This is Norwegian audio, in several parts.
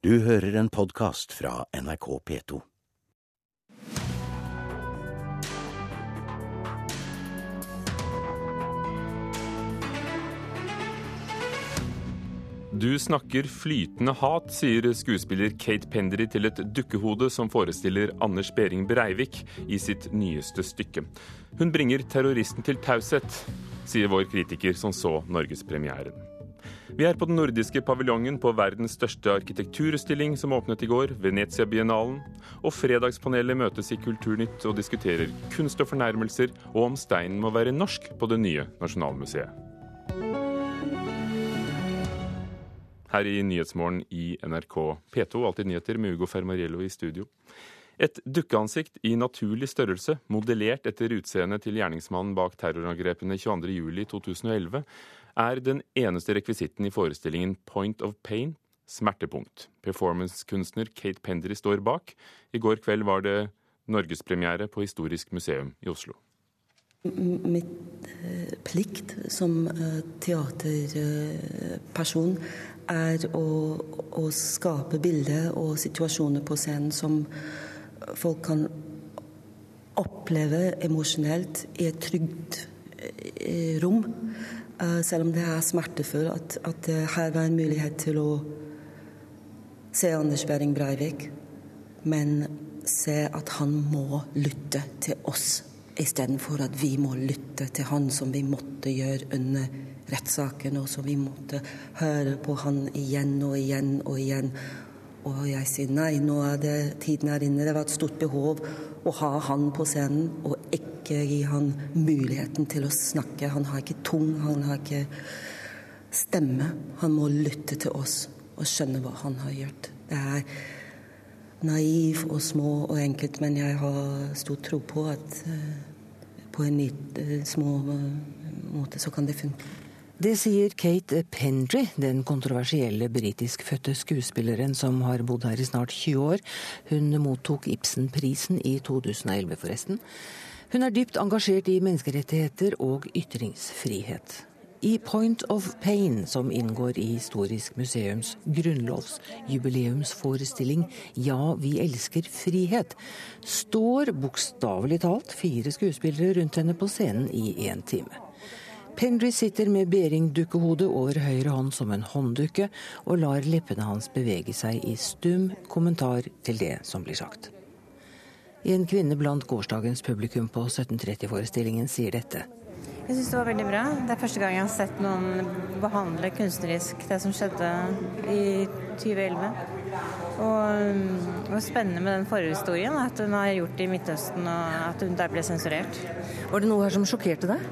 Du hører en podkast fra NRK P2. Du snakker flytende hat, sier skuespiller Kate Pendry til et dukkehode som forestiller Anders Behring Breivik i sitt nyeste stykke. Hun bringer terroristen til taushet, sier vår kritiker som så norgespremieren. Vi er på den nordiske paviljongen på verdens største arkitekturutstilling som åpnet i går, Venezia-biennalen. Og Fredagspanelet møtes i Kulturnytt og diskuterer kunst og fornærmelser, og om steinen må være norsk på det nye Nasjonalmuseet. Her i Nyhetsmorgen i NRK P2, Alltid nyheter med Ugo Fermariello i studio. Et dukkeansikt i naturlig størrelse, modellert etter utseendet til gjerningsmannen bak terrorangrepene 22.07.2011, er den eneste rekvisitten i forestillingen Point of Pain, smertepunkt. Performancekunstner Kate Pendry står bak. I går kveld var det norgespremiere på Historisk museum i Oslo. Mitt eh, plikt som eh, teaterperson er å, å skape bilder og situasjoner på scenen som folk kan oppleve emosjonelt i et trygt eh, rom. Selv om det er smertefullt at, at her var en mulighet til å se Anders Behring Breivik, men se at han må lytte til oss istedenfor at vi må lytte til han som vi måtte gjøre under rettssaken, og som vi måtte høre på han igjen og igjen og igjen. Og jeg sier nei, nå er det tiden er inne. Det var et stort behov å ha han på scenen, og ikke gi han muligheten til å snakke. Han har ikke tung, han har ikke stemme. Han må lytte til oss og skjønne hva han har gjort. Det er naiv og små og enkelt, men jeg har stor tro på at på en litt små måte så kan det funke. Det sier Kate Pendry, den kontroversielle britiskfødte skuespilleren som har bodd her i snart 20 år. Hun mottok Ibsenprisen i 2011, forresten. Hun er dypt engasjert i menneskerettigheter og ytringsfrihet. I Point of Pain, som inngår i Historisk museums grunnlovsjubileumsforestilling Ja, vi elsker frihet, står bokstavelig talt fire skuespillere rundt henne på scenen i én time. Pendry sitter med Behring-dukkehodet over høyre hånd som en hånddukke, og lar leppene hans bevege seg i stum kommentar til det som blir sagt. En kvinne blant gårsdagens publikum på 1730-forestillingen sier dette. Jeg syns det var veldig bra. Det er første gang jeg har sett noen behandle kunstnerisk det som skjedde i 2011. Og det var spennende med den forhistorien, at hun har gjort det i Midtøsten og at hun der ble sensurert. Var det noe her som sjokkerte deg?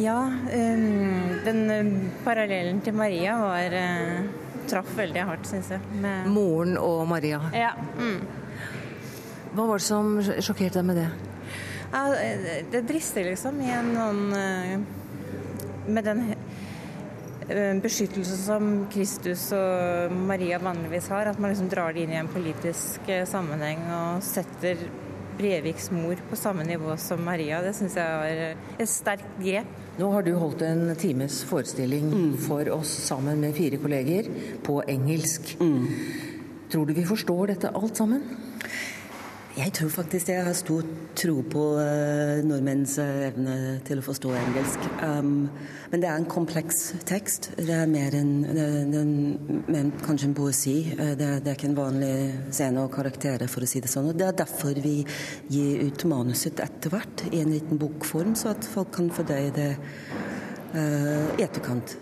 Ja, um, den um, parallellen til Maria var uh, traff veldig hardt, syns jeg. Med... Moren og Maria? Ja. Mm. Hva var det som sjokkerte deg med det? Ja, det drister liksom i en sånn uh, Med den beskyttelsen beskyttelse som Kristus og Maria vanligvis har, at man liksom drar det inn i en politisk sammenheng og setter Breviks mor på samme nivå som Maria. Det syns jeg var et sterkt grep. Nå har du holdt en times forestilling mm. for oss sammen med fire kolleger på engelsk. Mm. Tror du vi forstår dette alt sammen? Jeg tror faktisk jeg har stor tro på uh, nordmenns uh, evne til å forstå engelsk. Um, men det er en kompleks tekst. Det er mer enn en, kanskje en poesi. Uh, det, det, er, ikke en vanlig scene og karakterer, for å si det sånn. Og det er derfor vi gir ut manuset etter hvert i en liten bokform, så at folk kan fordøye det i etterkant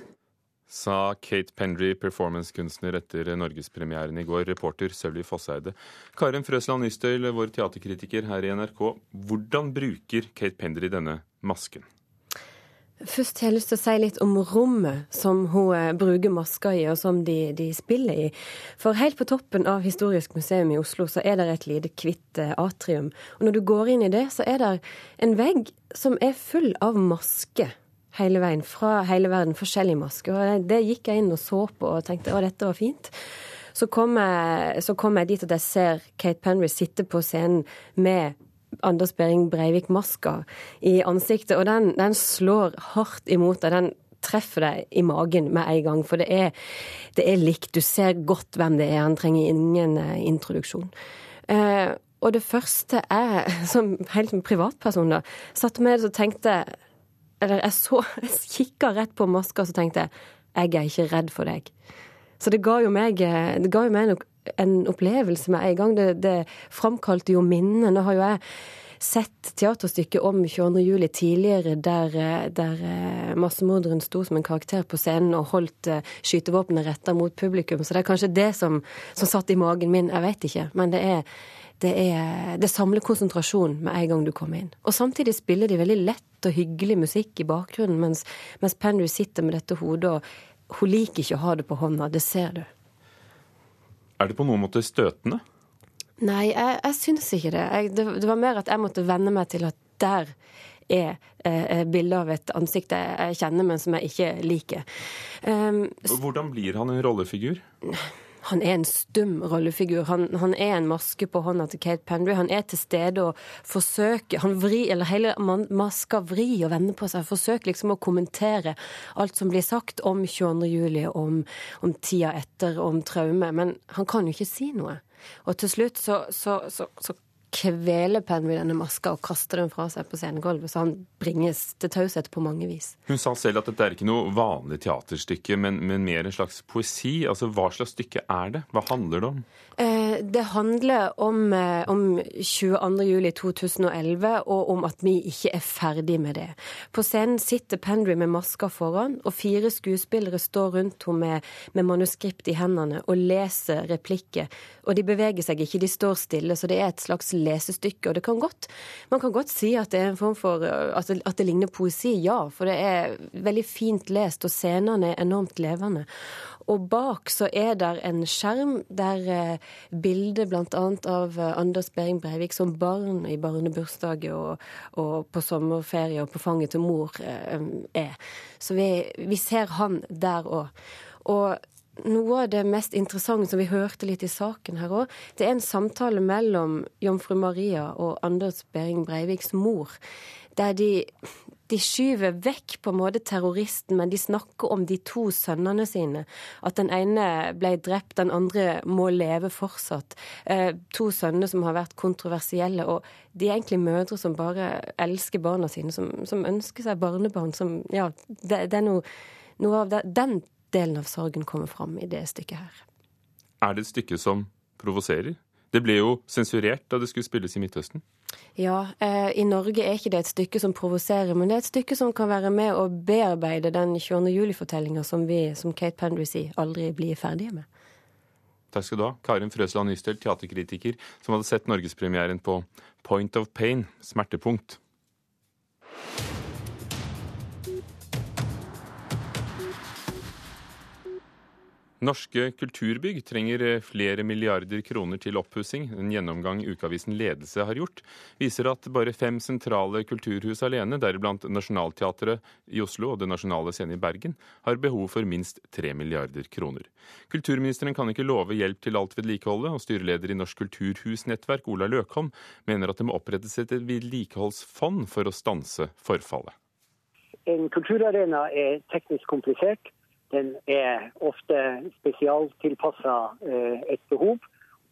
sa Kate Pendry, performancekunstner etter norgespremieren i går. Reporter Sølvi Fosseide. Karin Frøsland Nystøyl, vår teaterkritiker her i NRK. Hvordan bruker Kate Pendry denne masken? Først har jeg lyst til å si litt om rommet som hun eh, bruker masker i, og som de, de, spiller i. For helt på toppen av Historisk museum i Oslo så er det et lite hvitt eh, atrium. Og når du går inn i det, så er det en vegg som er full av masker hele veien. Fra hele verden. Forskjellige masker. Og det gikk jeg inn og så på og tenkte å, dette var fint. Så kom, jeg, så kom jeg dit at jeg ser Kate Penry sitte på scenen med Anders Behring Breivik-maska i ansiktet, og den, den, slår hardt imot deg. Den treffer deg i magen med en gang. For det er, det er likt. Du ser godt hvem det er. Han trenger ingen uh, introduksjon. Eh, og det første jeg, som helt privatperson, da, satte meg og tenkte Eller jeg så Jeg kikka rett på maska og så tenkte jeg jeg er ikke redd for deg. Så det ga jo meg, det ga jo meg en, opplevelse med en gang. Det, det framkalte jo minnene. Nå har jo jeg sett teaterstykket om 22. juli tidligere, der, der eh, massemorderen sto som en karakter på scenen og holdt skytevåpenet retta mot publikum. Så det er kanskje det som, som satt i magen min. Jeg vet ikke. Men det er det, er, det samler konsentrasjon med en gang du kommer inn. Og samtidig spiller de veldig lett og hyggelig musikk i bakgrunnen, mens, mens Penry sitter med dette hodet, og hun liker ikke å ha det på hånda. Det ser du. Er det på noen måte støtende? Nei, jeg, jeg syns ikke det. Jeg, det. det. var mer at jeg måtte venne meg til at der er eh, bildet av et ansikt jeg, jeg, kjenner, men som jeg ikke liker. Um, Hvordan blir han en rollefigur? Han er en stum rollefigur. Han, han, er en maske på hånda til Kate Pendry. Han er til stede og forsøker Han vri, eller hele maska vri og vende på seg. Forsøker liksom å kommentere alt som blir sagt om 22. juli, om, om tida etter, om traume. Men han kan jo ikke si noe. Og til slutt så, så, så, så kveler Penry denne maska og kaster den fra seg på scenegulvet, så han bringes til taushet på mange vis. Hun sa selv at dette er ikke noe vanlig teaterstykke, men, men mer en slags poesi. Altså, Hva slags stykke er det? Hva handler det om? Eh, det handler om, eh, om 22.07.2011, og om at vi ikke er ferdig med det. På scenen sitter Pendry med maska foran, og fire skuespillere står rundt henne med, med manuskript i hendene og leser replikker. Og de beveger seg ikke, de står stille, så det er et slags lesestykke. Og det kan godt, man kan godt si at det er en form for at det, at det ligner poesi, ja. For det er veldig fint lest, og scenene er enormt levende. Og bak så er der en skjerm der eh, bildet bl.a. av eh, Anders Behring Breivik som barn i barnebursdag og, og, på sommerferie og på fanget til mor eh, er. Så vi, vi ser han der òg. Og noe av det mest interessante som vi hørte litt i saken her òg, det er en samtale mellom jomfru Maria og Anders Behring Breiviks mor, der de, de skyver vekk på en måte terroristen, men de snakker om de to sønnene sine. At den ene ble drept, den andre må leve fortsatt. Eh, to sønner som har vært kontroversielle. Og de er egentlig mødre som bare elsker barna sine, som, som ønsker seg barnebarn. Som, ja, det, det er noe, noe av det, den delen av sorgen kommer fram i det stykket her. Er det et stykke som provoserer? Det ble jo sensurert da det skulle spilles i Midtøsten. Ja, eh, i Norge er ikke det et stykke som provoserer, men det er et stykke som kan være med å bearbeide den 22. juli-fortellinga som vi, som Kate Pendry sier, aldri blir ferdige med. Takk skal du ha. Karin Frøsland Nystøl, teaterkritiker, som hadde sett norgespremieren på Point of Pain, smertepunkt. Norske kulturbygg trenger eh, flere milliarder kroner til oppussing. En gjennomgang Ukeavisen Ledelse har gjort, viser at bare fem sentrale kulturhus alene, deriblant Nationaltheatret i Oslo og Det Nasjonale Scene i Bergen, har behov for minst tre milliarder kroner. Kulturministeren kan ikke love hjelp til alt vedlikeholdet, og styreleder i Norsk kulturhusnettverk, Ola Løkholm, mener at det må opprettes et vedlikeholdsfond for å stanse forfallet. En kulturarena er teknisk komplisert. Den er ofte spesialtilpassa eh, et behov,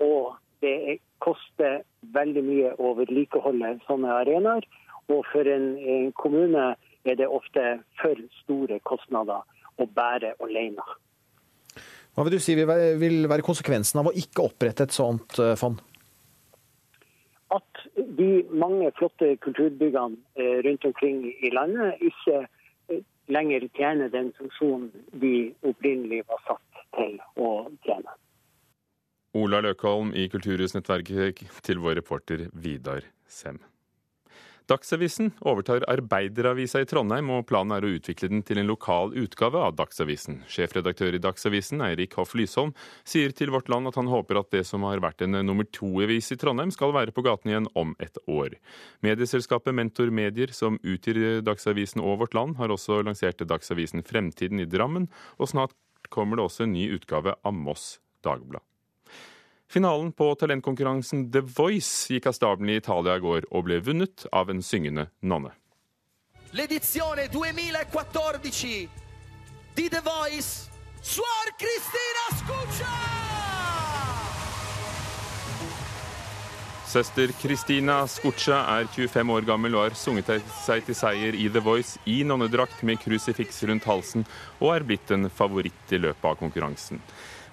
og det koster veldig mye å vedlikeholde sånne arenaer. Og for en, en, kommune er det ofte for store kostnader å bære alene. Hva vil du si vil være konsekvensen av å ikke opprette et sånt eh, fond? At de mange flotte kulturbyggene eh, rundt omkring i landet ikke lenger tjene den funksjonen de opprinnelig var satt til å tjene. Ola Løkholm i Kulturhusnettverket til vår reporter Vidar Sem. Dagsavisen overtar Arbeideravisa i Trondheim, og planen er å utvikle den til en lokal utgave av Dagsavisen. Sjefredaktør i Dagsavisen, Eirik Hoff Lysholm, sier til Vårt Land at han håper at det som har vært en nummer to-avis i Trondheim, skal være på gaten igjen om et år. Medieselskapet Mentor Medier, som utgir Dagsavisen og Vårt Land, har også lansert Dagsavisen Fremtiden i Drammen, og snart kommer det også en ny utgave av Moss Dagblad. Finalen på talentkonkurransen The Voice gikk av stabelen i Italia i går og ble vunnet av en syngende nonne. L'edizione 2014 di The Voice, Suor Cristina Scuccia! Søster Kristina Scuccia er 25 år gammel og har sunget seg til seier i The Voice i nonnedrakt med krusifiks rundt halsen, og er blitt en favoritt i løpet av konkurransen.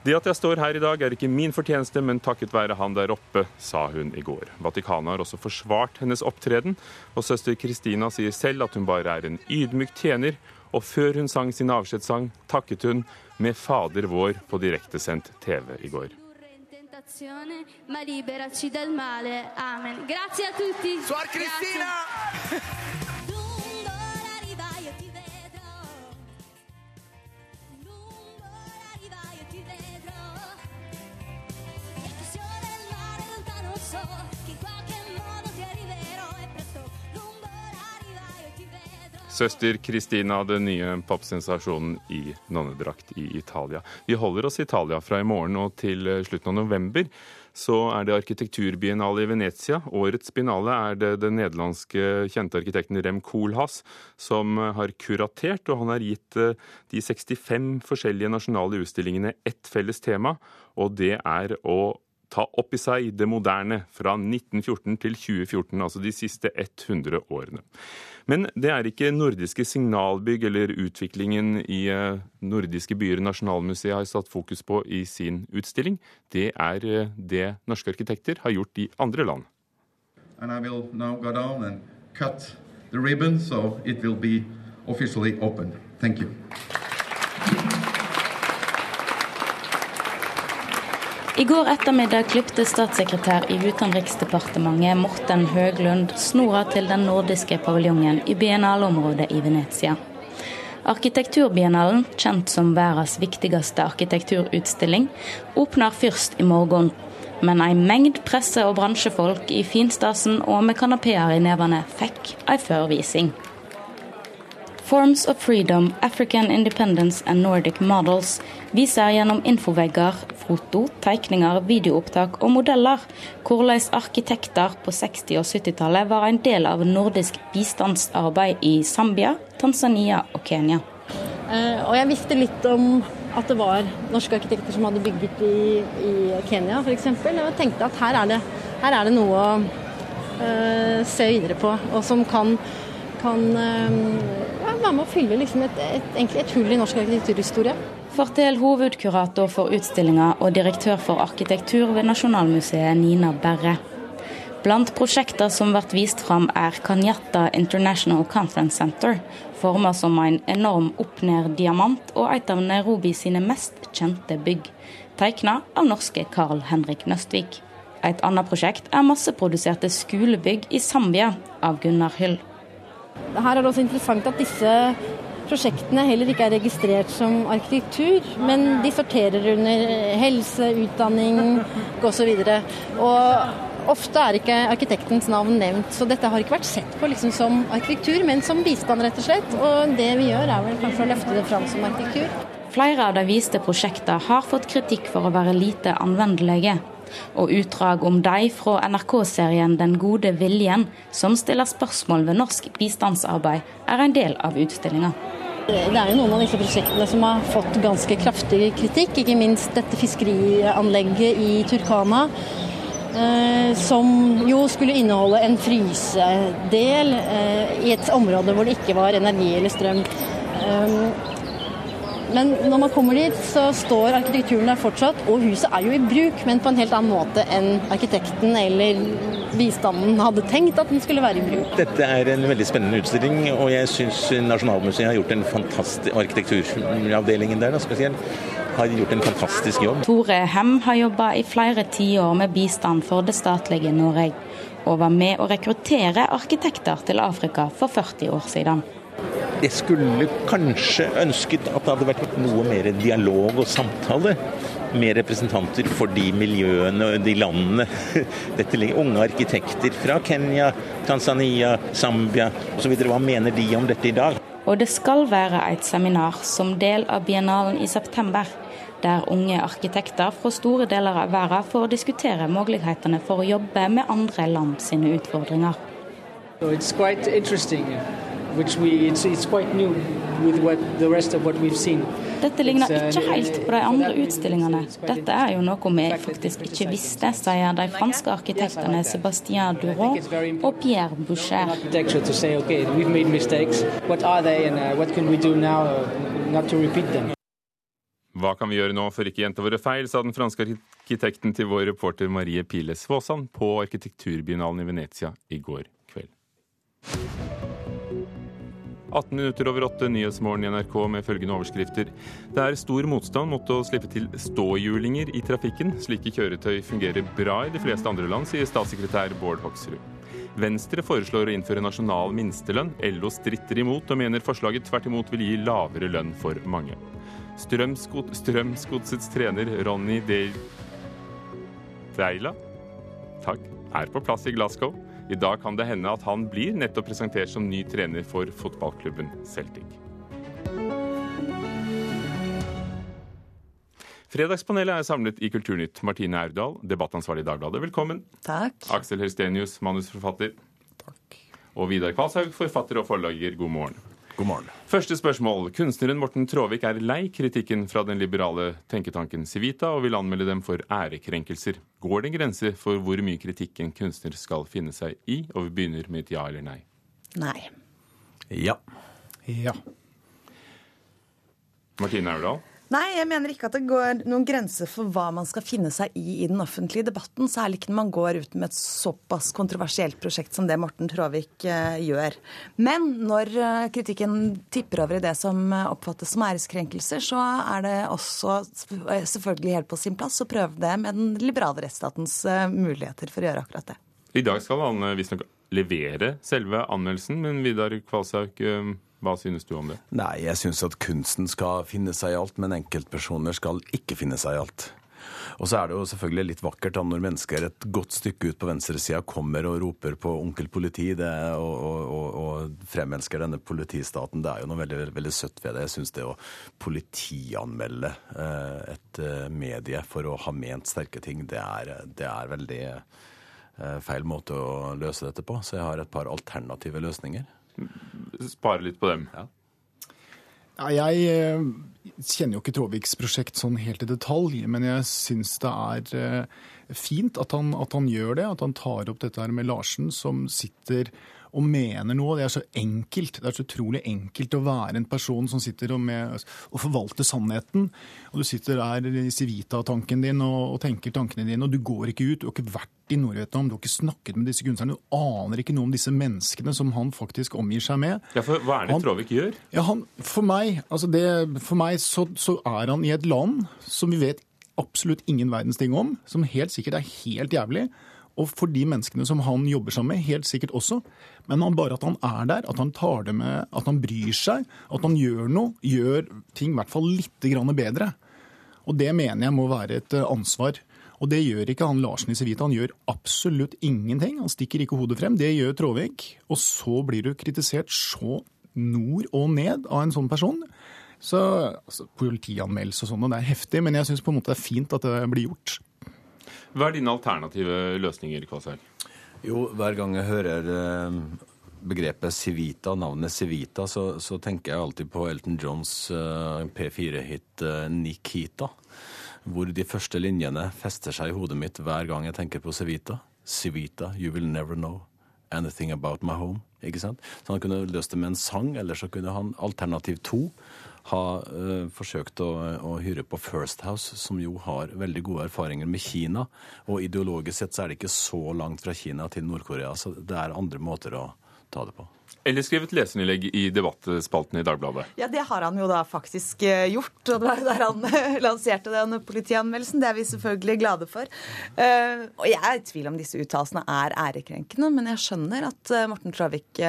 Det at jeg står her i dag er ikke min fortjeneste, men takket være han der oppe, sa hun i går. Vatikanet har også forsvart hennes opptreden, og søster Kristina sier selv at hun bare er en ydmyk tjener, og før hun sang sin avskjedssang, takket hun med Fader vår på direktesendt TV i går. ma liberaci dal male. Amen. Grazie a tutti. Suor Cristina! Søster Kristina, den nye popsensasjonen i nonnedrakt i Italia. Vi holder oss i Italia fra i morgen og til slutten av november. Så er det arkitekturbiennale i Venezia. Årets biennale er det den nederlandske kjente arkitekten Rem Koolhaas som har kuratert, og han har gitt eh, de 65 forskjellige nasjonale utstillingene ett felles tema, og det er å ta opp i seg det moderne fra 1914 til 2014, altså de siste 100 årene. Men det er ikke nordiske signalbygg eller utviklingen i eh, nordiske byer Nasjonalmuseet har satt fokus på i sin utstilling. Det er eh, det norske arkitekter har gjort i andre land. ribbon so it will be officially open. Thank you. I går ettermiddag klipte statssekretær i Utenriksdepartementet Morten Høglund snora til den nordiske paviljongen i biennaleområdet i Venezia. Arkitekturbiennalen, kjent som verdens viktigste arkitekturutstilling, åpner først i morgen. Men ei mengd presse- og bransjefolk i finstasen og med kanapeer i nevene fikk ei førvising. Forms of Freedom, African Independence and Nordic Models viser gjennom infovegger, foto, tegninger, videoopptak og modeller hvordan arkitekter på 60- og 70-tallet var en del av nordisk bistandsarbeid i Zambia, Tanzania og Kenya. Uh, og jeg visste litt om at det var norske arkitekter som hadde bygget i, i Kenya f.eks. Og jeg tenkte at her er det, her er det noe å uh, se videre på, og som kan, kan ja, være med å fylle liksom et, et, et hull i norsk arkitekturhistorie. Fortell hovedkurator for utstillinga og direktør for arkitektur ved Nasjonalmuseet, Nina Berre. Blant prosjekter som blir vist fram er Kanyata International Conference Center, forma som en enorm opp-ned-diamant og et av Nairobi sine mest kjente bygg, tegna av norske Carl Henrik Nøstvik. Et annet prosjekt er masseproduserte skolebygg i Zambia av Gunnar Hyll. Her er det også interessant at disse prosjektene heller ikke er registrert som arkitektur, men de sorterer under helse, utdanning osv. Og ofte er ikke arkitektens navn nevnt, så dette har ikke vært sett på liksom som arkitektur, men som bistand, rett og slett. Og det vi gjør er vel kanskje å løfte det fram som arkitektur. Flere av de viste prosjektene har fått kritikk for å være lite anvendelige. Og utdrag om de fra NRK-serien Den gode viljen, som stiller spørsmål ved norsk bistandsarbeid, er en del av utstillinga. Det er jo noen av disse prosjektene som har fått ganske kraftig kritikk, ikke minst dette fiskerianlegget i Turkana. eh, Som jo skulle inneholde en frysedel eh, i et område hvor det ikke var energi eller strøm. Um, Men når man kommer dit, så står arkitekturen der fortsatt, og huset er jo i bruk, men på en helt annen måte enn arkitekten eller bistanden hadde tenkt at den skulle være i bruk. Dette er en veldig spennende utstilling, og jeg syns Nasjonalmuseet har gjort en fantastisk arkitekturavdelingen der da, spesielt, har gjort en fantastisk jobb. Tore Hem har jobba i flere tiår med bistand for det statlige Norge, og var med å rekruttere arkitekter til Afrika for 40 år siden. Jeg skulle kanskje ønsket at det hadde vært noe mer dialog og samtale med representanter for de miljøene og de landene. Dette ligger Unge arkitekter fra Kenya, Tanzania, Zambia osv. Hva mener de om dette i dag? Og det skal være et seminar som del av biennalen i september, der unge arkitekter fra store deler av verden får diskutere mulighetene for å jobbe med andre land sine utfordringer. So it's quite interesting which we it's, it's quite new with what the rest of what we've seen. Dette ligner uh, ikke helt på de andre utstillingene. Dette er jo noe vi faktisk ikke visste, sier de franske arkitektene Sébastien Durand og Pierre Boucher. Architecture to say, okay, we've made mistakes. What are they, and uh, what can we do now uh, not to repeat them? Hva kan vi gjøre nå for ikke gjenta våre feil, sa den franske arkitekten til vår reporter Marie Piles Svåsand på arkitekturbiennalen i Venezia i går kveld. 18 minutter over åtte, Nyhetsmorgen i NRK med følgende overskrifter. Det er stor motstand mot å slippe til ståhjulinger i trafikken. Slike kjøretøy fungerer bra i de fleste andre land, sier statssekretær Bård Hoksrud. Venstre foreslår å innføre nasjonal minstelønn. LO stritter imot og mener forslaget tvert imot vil gi lavere lønn for mange. Strømskot, Strømsgodsets trener Ronny Deila takk, er på plass i Glasgow. I dag kan det hende at han blir nettopp presentert som ny trener for fotballklubben Celtic. Fredagspanelet er samlet i Kulturnytt. Martine Aurdal, debattansvarlig i Dagbladet, velkommen. Takk. Aksel Helstenius, manusforfatter. Takk. Og Vidar Kvalshaug, forfatter og forlager. God morgen. God morgen. Første spørsmål. Kunstneren Morten Tråvik er lei kritikken fra den liberale tenketanken Civita og vil anmelde dem for ærekrenkelser. Går det en grense for hvor mye kritikk en kunstner skal finne seg i? Og vi begynner med et ja eller nei. Nei. Ja. Ja. Martine Aurdal? Nei, jeg mener ikke at det går noen grenser for hva man skal finne seg i i den offentlige debatten, særlig ikke når man går ut med et såpass kontroversielt prosjekt som det Morten Tråvik eh, gjør. Men når eh, kritikken tipper over i det som oppfattes som æreskrenkelser, så er det også eh, selvfølgelig helt på sin plass å prøve det med den liberale rettsstatens muligheter for å gjøre akkurat det. I dag skal han visstnok levere selve anmeldelsen, men Vidar Kvalshaug, hva synes du om det? Nei, jeg syns at kunsten skal finne seg i alt, men enkeltpersoner skal ikke finne seg i alt. Og så er det jo selvfølgelig litt vakkert da når mennesker et godt stykke ut på venstresida kommer og roper på onkel politi det, og, og, og, fremelsker denne politistaten. Det er jo noe veldig, veldig søtt ved det. Jeg syns det å politianmelde eh, et eh, medie for å ha ment sterke ting, det er, det er veldig eh, feil måte å løse dette på. Så jeg har et par alternative løsninger. Spare litt på dem. Ja. Ja, jeg eh, kjenner jo ikke Tråviks prosjekt sånn helt i detalj, men jeg syns det er eh, fint at han, at han gjør det. At han tar opp dette her med Larsen, som sitter og mener noe. Det er så enkelt. Det er så utrolig enkelt å være en person som sitter og, med, og forvalter sannheten. Og du sitter der i Civita-tanken din og, og, tenker tankene dine, og du går ikke ut. Du har ikke vært i Nord-Vietnam, du har ikke snakket med disse kunstnerne. Du aner ikke noe om disse menneskene som han faktisk omgir seg med. Ja, for Hva er det Tråvik gjør? Ja, han, for meg, altså det, for meg så, så er han i et land som vi vet absolutt ingen verdens ting om, som helt sikkert er helt jævlig. Og for de menneskene som han jobber sammen med, helt sikkert også. Men han, bare at han er der, at han tar det med, at han bryr seg, at han gjør noe, gjør ting i hvert fall litt bedre. Og det mener jeg må være et eh, ansvar. Og det gjør ikke han Larsen i Civita. Han gjør absolutt ingenting. Han stikker ikke hodet frem. Det gjør Tråvik. Og så blir du kritisert så nord og ned av en sånn person. Så altså, Politianmeldelse og sånn, det er heftig, men jeg syns på en måte det er fint at det blir gjort. Hva er dine alternative løsninger, Kvassel? Jo, hver gang jeg hører eh, begrepet Civita, navnet Civita, så, så, tenker jeg alltid på Elton Johns eh, P4-hit eh, Nikita. Hvor de første linjene fester seg i hodet mitt hver gang jeg tenker på Civita. Civita, you will never know anything about my home. Ikke sant? Så han kunne løst det med en sang, eller så kunne han alternativ to ha uh, forsøkt å, å, hyre på First House, som jo har veldig gode erfaringer med Kina. Og ideologisk sett så er det ikke så langt fra Kina til Nord-Korea, så det er andre måter å ta det på. Eller skrevet leserinnlegg i debattspalten i Dagbladet. Ja, det har han jo da faktisk gjort. Og det var der han lanserte den politianmeldelsen. Det er vi selvfølgelig glade for. Og jeg er i tvil om disse uttalelsene er ærekrenkende, men jeg skjønner at Morten Travik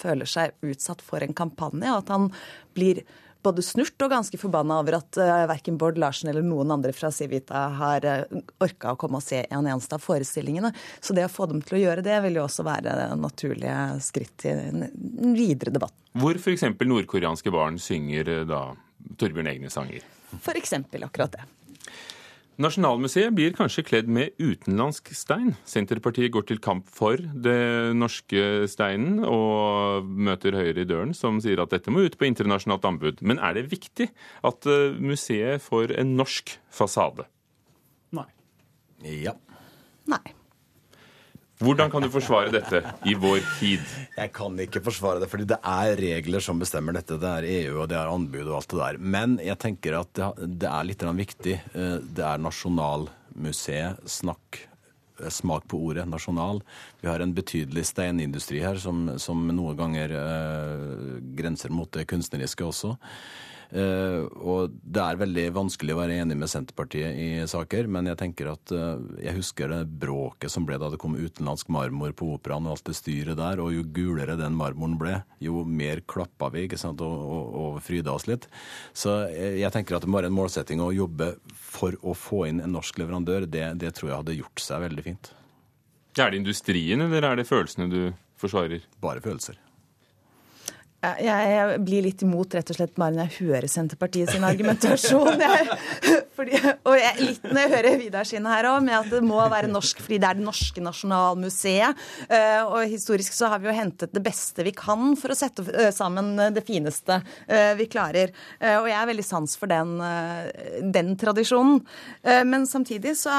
føler seg utsatt for en kampanje, og at han blir både snurt og ganske forbanna over at uh, verken Bård Larsen eller noen andre fra Civita har uh, orka å komme og se en eneste av forestillingene. Så det å få dem til å gjøre det, vil jo også være naturlige skritt i en videre debatt. Hvor f.eks. nordkoreanske barn synger da Torbjørn egne sanger? Eksempel akkurat det. Nasjonalmuseet blir kanskje kledd med utenlandsk stein. Senterpartiet går til kamp for det norske steinen og møter Høyre i døren, som sier at dette må ut på internasjonalt anbud. Men er det viktig at eh, museet får en norsk fasade? Nei. Ja. Nei. Hvordan kan du forsvare dette i vår tid? Jeg kan ikke forsvare det, fordi det er regler som bestemmer dette. Det er EU og det er anbud og alt det der. Men jeg tenker at det, er litt viktig. Eh, Det er Nasjonalmuseet. Snakk eh, smak på ordet nasjonal. Vi har en betydelig steinindustri her som, som noen ganger eh, grenser mot det kunstneriske også. Eh, og det er veldig vanskelig å være enig med Senterpartiet i saker, men jeg tenker at eh, jeg husker det bråket som ble da det kom utenlandsk marmor på operaen og alt det styret der, og jo gulere den marmoren ble, jo mer klappa vi ikke sant, og, og, og fryda oss litt. Så jeg, jeg tenker at det må være en målsetting å jobbe for å få inn en norsk leverandør. Det, det tror jeg hadde gjort seg veldig fint. Er det industrien, eller er det følelsene du forsvarer? Bare følelser. Jeg, blir litt imot rett og slett bare når jeg hører Senterpartiet sin argumentasjon. Jeg, fordi, og jeg, litt når jeg hører Vidar sin her òg, med at det må være norsk fordi det er det norske nasjonalmuseet. Eh, og historisk så har vi jo hentet det beste vi kan for å sette eh, sammen det fineste eh, vi klarer. Og jeg er veldig sans for den, den tradisjonen. Men samtidig så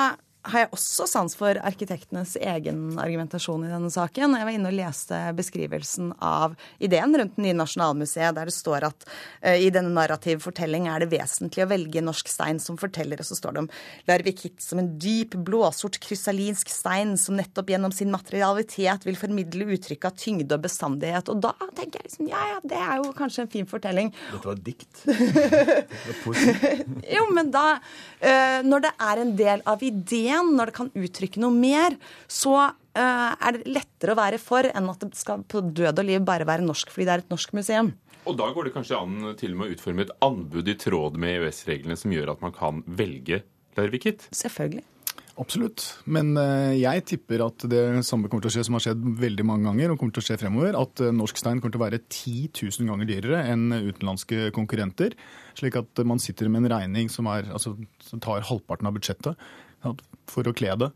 har jeg også sans for arkitektenes egen argumentasjon i denne saken. Jeg var inne og leste beskrivelsen av ideen rundt det nye Nasjonalmuseet, der det står at uh, i denne narrativ fortelling er det vesentlig å velge norsk stein som forteller, og så står det om Larvik hit som en dyp, blåsort, krystallinsk stein som nettopp gjennom sin materialitet vil formidle uttrykk av tyngde og bestandighet. Og da tenker jeg liksom, ja ja, det er jo kanskje en fin fortelling. Dette var dikt. Det var. Jo, men da, uh, når det er en del av ideen, når det kan uttrykke noe mer, så eh, er det lettere å være for enn at det skal på død og liv bare være norsk fordi det er et norsk museum. Og da går det kanskje an til og med å utforme et anbud i tråd med EØS-reglene som gjør at man kan velge Larvikit? Selvfølgelig. Absolutt. Men eh, jeg tipper at det samme kommer til å skje som har skjedd veldig mange ganger, og kommer til å skje fremover, at eh, norsk stein kommer til å være 10 000 ganger dyrere enn utenlandske konkurrenter. Slik at man sitter med en regning som, er, altså, tar halvparten av budsjettet for å kle det.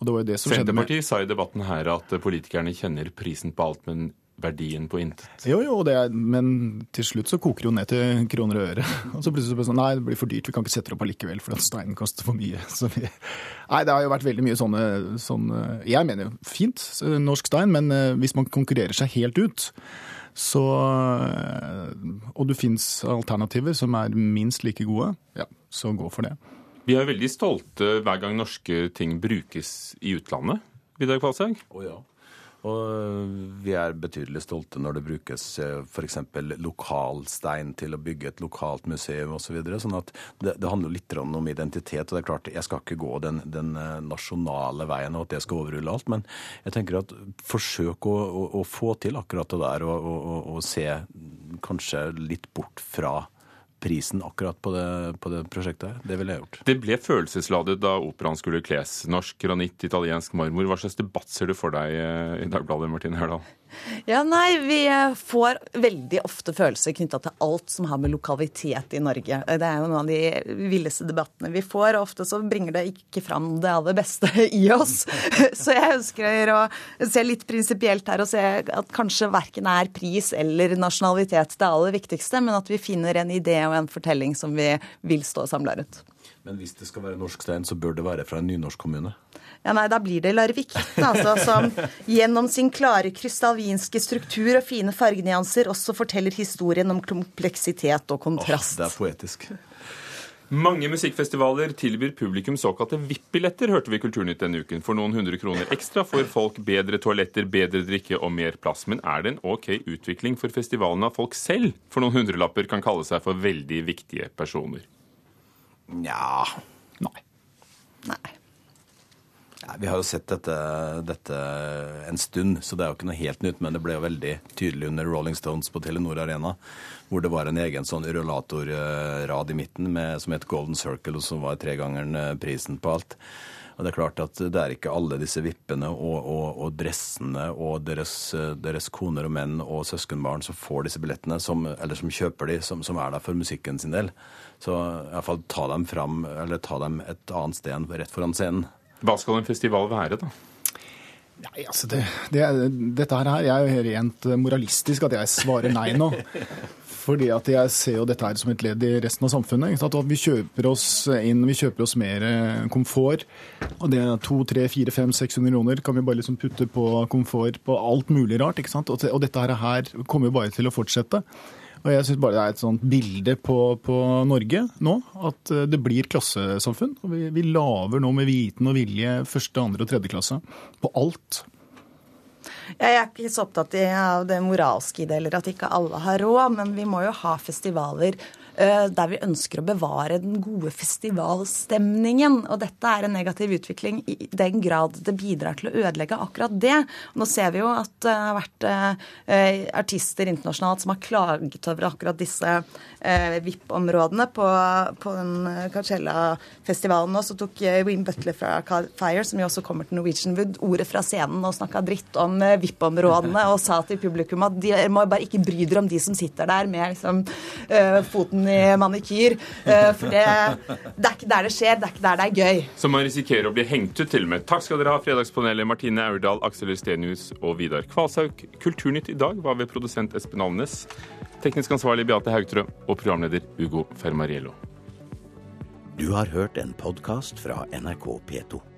Og det var jo det som skjedde med Senterpartiet sa i debatten her at politikerne kjenner prisen på alt, men verdien på intet. Jo, jo, det er, men til slutt så koker det jo ned til kroner og øre. Og så plutselig så bare sånn, nei, det blir for dyrt, vi kan ikke sette det opp allikevel, for steinen koster for mye. Så vi, nei, det har jo vært veldig mye sånne, sånne Jeg mener jo fint, norsk stein, men eh, hvis man konkurrerer seg helt ut, så eh, Og det fins alternativer som er minst like gode, ja, så gå for det. Vi er veldig stolte hver gang norske ting brukes i utlandet. Vidar Kvalshaug? Å ja. Og vi er betydelig stolte når det brukes f.eks. lokalstein til å bygge et lokalt museum osv. Så videre. sånn at det, det handler litt om identitet. og det er klart, Jeg skal ikke gå den, den nasjonale veien og at det skal overrulle alt, men jeg tenker at forsøk å, å, å få til akkurat det der og, og, og, og se kanskje litt bort fra prisen akkurat på det, på det prosjektet her. Det ville jeg gjort. Det ble følelsesladet da operaen skulle kles. Norsk granitt, italiensk marmor. Hva slags debatt ser du for deg eh, i Dagbladet, Martin Hørdal? Ja, nei, Vi får veldig ofte følelser knytta til alt som har med lokalitet i Norge. Det er jo noen av de villeste debattene vi får, og ofte så bringer det ikke fram det aller beste i oss. Så jeg ønsker å se litt prinsipielt her og se at kanskje verken er pris eller nasjonalitet det aller viktigste, men at vi finner en idé og en fortelling som vi vil stå samla rundt. Men hvis det skal være norsk stein, så bør det være fra en nynorsk kommune. Ja, nei, Da blir det Larvik, altså, som gjennom sin klare krystallvinske struktur og fine fargenyanser også forteller historien om kompleksitet og kontrast. Åh, det er poetisk. Mange musikkfestivaler tilbyr publikum såkalte VIP-billetter, hørte vi i Kulturnytt denne uken. For noen hundre kroner ekstra får folk bedre toaletter, bedre drikke og mer plass. Men er det en OK utvikling for festivalen at folk selv for noen hundrelapper kan kalle seg for veldig viktige personer? Nja Nei. Nei. Vi har jo sett dette, dette en stund, så det er jo ikke noe helt nytt. Men det ble jo veldig tydelig under Rolling Stones på Telenor Arena, hvor det var en egen sånn rullatorrad i midten med, som het Golden Circle, og som var tregangeren prisen på alt. Og det er klart at det er ikke alle disse vippene og, og, og dressene og deres, deres, koner og menn og søskenbarn som får disse billettene, som, eller som kjøper de, som, som er der for musikken sin del. Så iallfall ta dem fram, eller ta dem et annet sted enn rett foran scenen. Hva skal en festival være, da? Nei, altså det, det, Dette her er jo rent moralistisk at jeg svarer nei nå. Fordi at jeg ser jo dette her som et ledd i resten av samfunnet. At vi kjøper oss inn, vi kjøper oss mer eh, komfort. Og det er 200-600 millioner kan vi bare liksom putte på komfort på alt mulig rart. ikke sant? Og, og dette her kommer jo bare til å fortsette. Og jeg syns bare det er et sånt bilde på, på, Norge nå, at eh, det blir klassesamfunn. Og vi, vi laver nå med viten og vilje første, andre og tredje klasse på alt. Jeg er ikke så opptatt av det moralske i det, eller at ikke alle har råd, men vi må jo ha festivaler der vi ønsker å bevare den gode festivalstemningen. Og dette er en negativ utvikling i den grad det bidrar til å ødelegge akkurat det. Nå ser vi jo at det har vært eh, artister internasjonalt som har klaget over akkurat disse eh, VIP-områdene på, på den Coachella-festivalen nå. Så tok Ween Butler fra Fire, som jo også kommer til Norwegian Wood, ordet fra scenen og snakka dritt om VIP-områdene og sa til publikum at de må bare ikke bry dere om de som sitter der med liksom, foten i manikyr. Eh, for det, det, er ikke der det skjer, det er ikke der det er gøy. Så man risikerer å bli hengt ut til og med. Takk skal dere ha, Fredagspanelet Martine Aurdal, Aksel Stenius og Vidar Kvalshaug. Kulturnytt i dag var ved produsent Espen Alnes, teknisk ansvarlig Beate Haugtrø og programleder Ugo Fermariello. Du har hørt en podkast fra NRK P2.